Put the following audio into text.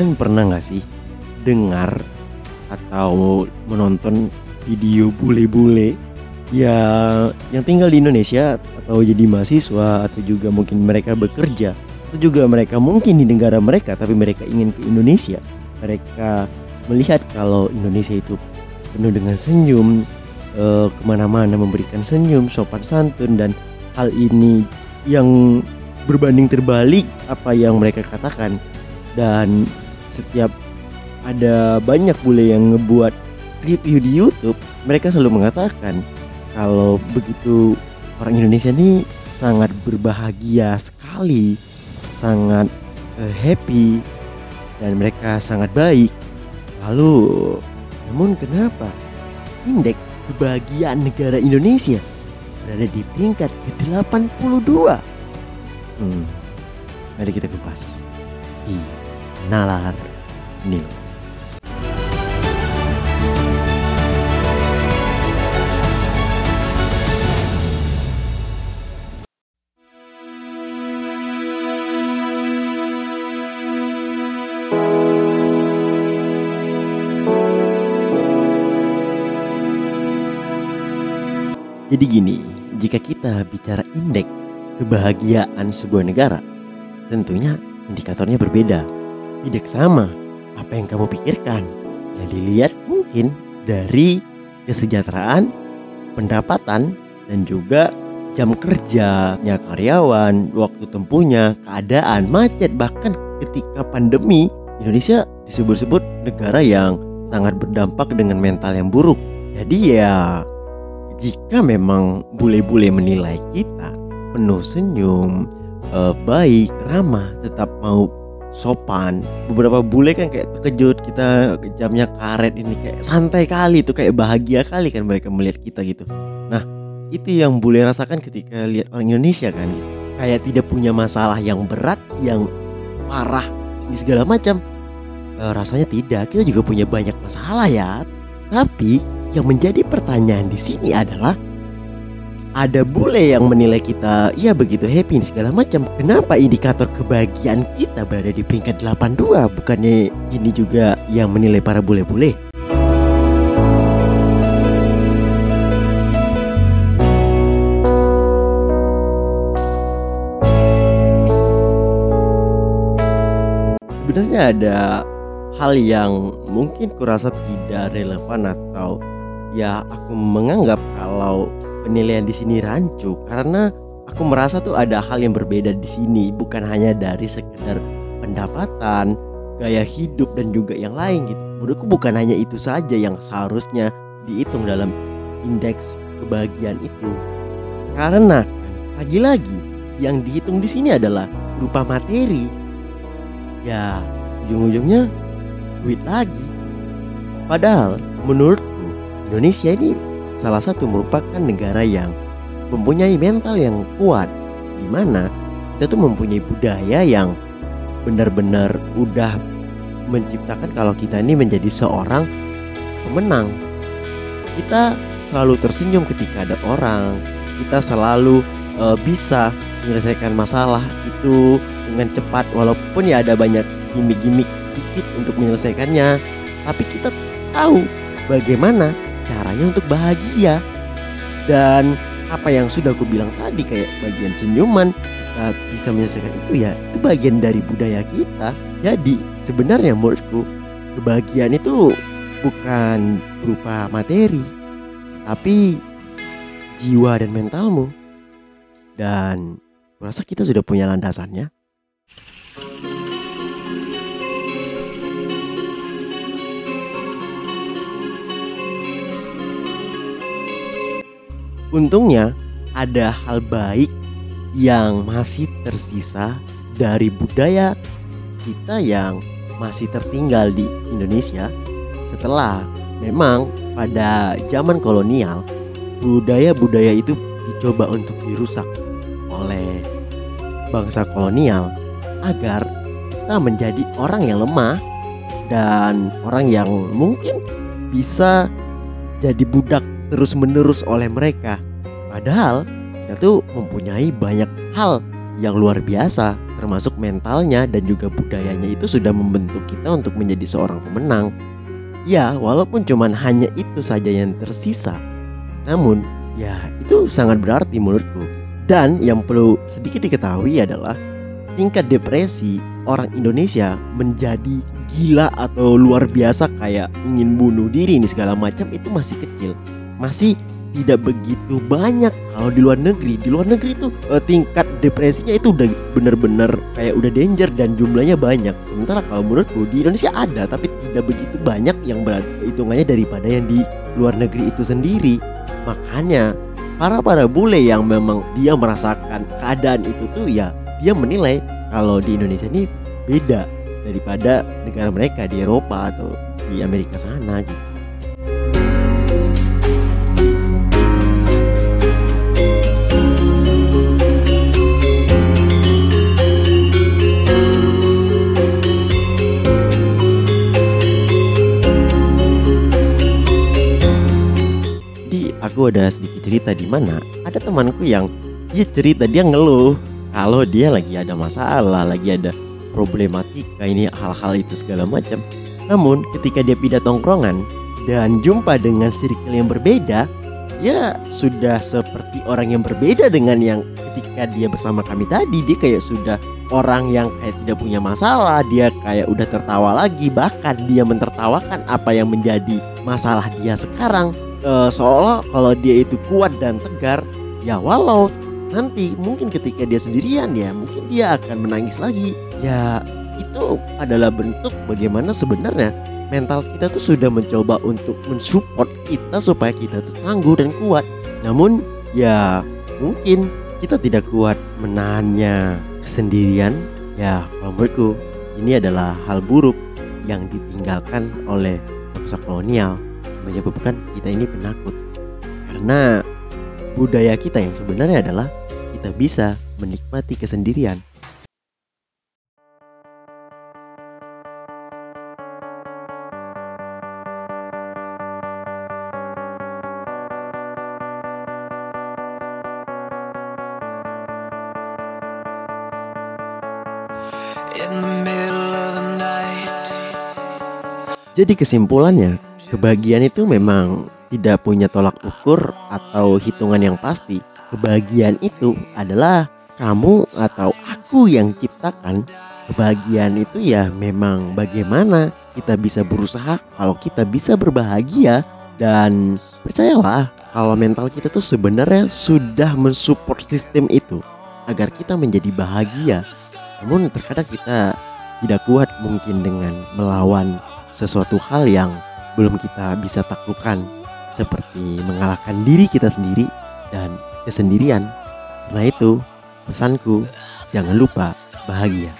Kalian pernah nggak sih dengar atau menonton video bule-bule ya yang tinggal di Indonesia atau jadi mahasiswa atau juga mungkin mereka bekerja? Atau juga mereka mungkin di negara mereka tapi mereka ingin ke Indonesia. Mereka melihat kalau Indonesia itu penuh dengan senyum eh, ke mana-mana memberikan senyum sopan santun dan hal ini yang berbanding terbalik apa yang mereka katakan. Dan setiap ada banyak bule yang ngebuat review di YouTube mereka selalu mengatakan kalau begitu orang Indonesia ini sangat berbahagia sekali sangat eh, happy dan mereka sangat baik. Lalu namun kenapa indeks kebahagiaan negara Indonesia berada di peringkat ke-82 hmm, mari kita kupas. Di Nalar Nil. Jadi gini, jika kita bicara indeks kebahagiaan sebuah negara, tentunya indikatornya berbeda. Tidak sama apa yang kamu pikirkan. Yang dilihat mungkin dari kesejahteraan, pendapatan, dan juga jam kerjanya karyawan, waktu tempuhnya, keadaan, macet, bahkan ketika pandemi, Indonesia disebut-sebut negara yang sangat berdampak dengan mental yang buruk. Jadi ya jika memang bule-bule menilai kita penuh senyum, eh, baik, ramah, tetap mau sopan. Beberapa bule kan kayak terkejut kita jamnya karet ini kayak santai kali tuh kayak bahagia kali kan mereka melihat kita gitu. Nah itu yang bule rasakan ketika lihat orang Indonesia kan gitu. Kayak tidak punya masalah yang berat, yang parah, ini segala macam. Eh, rasanya tidak, kita juga punya banyak masalah ya. Tapi yang menjadi pertanyaan di sini adalah ada bule yang menilai kita ya begitu happy segala macam. Kenapa indikator kebahagiaan kita berada di peringkat 82? Bukannya ini juga yang menilai para bule-bule? Sebenarnya ada hal yang mungkin kurasa tidak relevan atau ya aku menganggap kalau penilaian di sini rancu karena aku merasa tuh ada hal yang berbeda di sini bukan hanya dari sekedar pendapatan, gaya hidup dan juga yang lain gitu. Menurutku bukan hanya itu saja yang seharusnya dihitung dalam indeks kebahagiaan itu. Karena kan lagi-lagi yang dihitung di sini adalah berupa materi. Ya, ujung-ujungnya duit lagi. Padahal menurut Indonesia ini salah satu merupakan negara yang mempunyai mental yang kuat di mana kita tuh mempunyai budaya yang benar-benar udah menciptakan kalau kita ini menjadi seorang pemenang. Kita selalu tersenyum ketika ada orang, kita selalu uh, bisa menyelesaikan masalah itu dengan cepat walaupun ya ada banyak gimmick-gimmick sedikit untuk menyelesaikannya. Tapi kita tahu bagaimana caranya untuk bahagia. Dan apa yang sudah aku bilang tadi kayak bagian senyuman kita bisa menyelesaikan itu ya itu bagian dari budaya kita. Jadi sebenarnya menurutku kebahagiaan itu bukan berupa materi tapi jiwa dan mentalmu. Dan kurasa kita sudah punya landasannya Untungnya ada hal baik yang masih tersisa dari budaya kita yang masih tertinggal di Indonesia. Setelah memang pada zaman kolonial budaya-budaya itu dicoba untuk dirusak oleh bangsa kolonial agar kita menjadi orang yang lemah dan orang yang mungkin bisa jadi budak terus menerus oleh mereka. Padahal kita tuh mempunyai banyak hal yang luar biasa, termasuk mentalnya dan juga budayanya itu sudah membentuk kita untuk menjadi seorang pemenang. Ya, walaupun cuman hanya itu saja yang tersisa, namun ya itu sangat berarti menurutku. Dan yang perlu sedikit diketahui adalah tingkat depresi orang Indonesia menjadi gila atau luar biasa kayak ingin bunuh diri ini segala macam itu masih kecil. Masih tidak begitu banyak. Kalau di luar negeri di luar negeri itu uh, tingkat depresinya itu udah bener-bener kayak udah danger dan jumlahnya banyak. Sementara kalau menurutku di Indonesia ada tapi tidak begitu banyak yang hitungannya daripada yang di luar negeri itu sendiri. Makanya para para bule yang memang dia merasakan keadaan itu tuh ya dia menilai kalau di Indonesia ini beda daripada negara mereka di Eropa atau di Amerika sana gitu ada sedikit cerita di mana ada temanku yang dia cerita dia ngeluh kalau dia lagi ada masalah, lagi ada problematika ini hal-hal itu segala macam. Namun ketika dia pindah tongkrongan dan jumpa dengan circle yang berbeda, ya sudah seperti orang yang berbeda dengan yang ketika dia bersama kami tadi. Dia kayak sudah orang yang kayak tidak punya masalah dia kayak udah tertawa lagi. Bahkan dia mentertawakan apa yang menjadi masalah dia sekarang uh, seolah kalau dia itu kuat dan tegar ya walau nanti mungkin ketika dia sendirian ya mungkin dia akan menangis lagi. Ya itu adalah bentuk bagaimana sebenarnya mental kita tuh sudah mencoba untuk mensupport kita supaya kita tuh tangguh dan kuat. Namun ya mungkin kita tidak kuat menahannya sendirian. Ya kalau menurutku ini adalah hal buruk yang ditinggalkan oleh bangsa kolonial menyebabkan kita ini penakut. Karena budaya kita yang sebenarnya adalah kita bisa menikmati kesendirian. Jadi kesimpulannya, Kebahagiaan itu memang tidak punya tolak ukur atau hitungan yang pasti. Kebahagiaan itu adalah kamu atau aku yang ciptakan. Kebahagiaan itu ya memang bagaimana kita bisa berusaha kalau kita bisa berbahagia dan percayalah kalau mental kita tuh sebenarnya sudah mensupport sistem itu agar kita menjadi bahagia. Namun terkadang kita tidak kuat mungkin dengan melawan sesuatu hal yang belum kita bisa taklukkan seperti mengalahkan diri kita sendiri dan kesendirian. Karena itu, pesanku jangan lupa bahagia.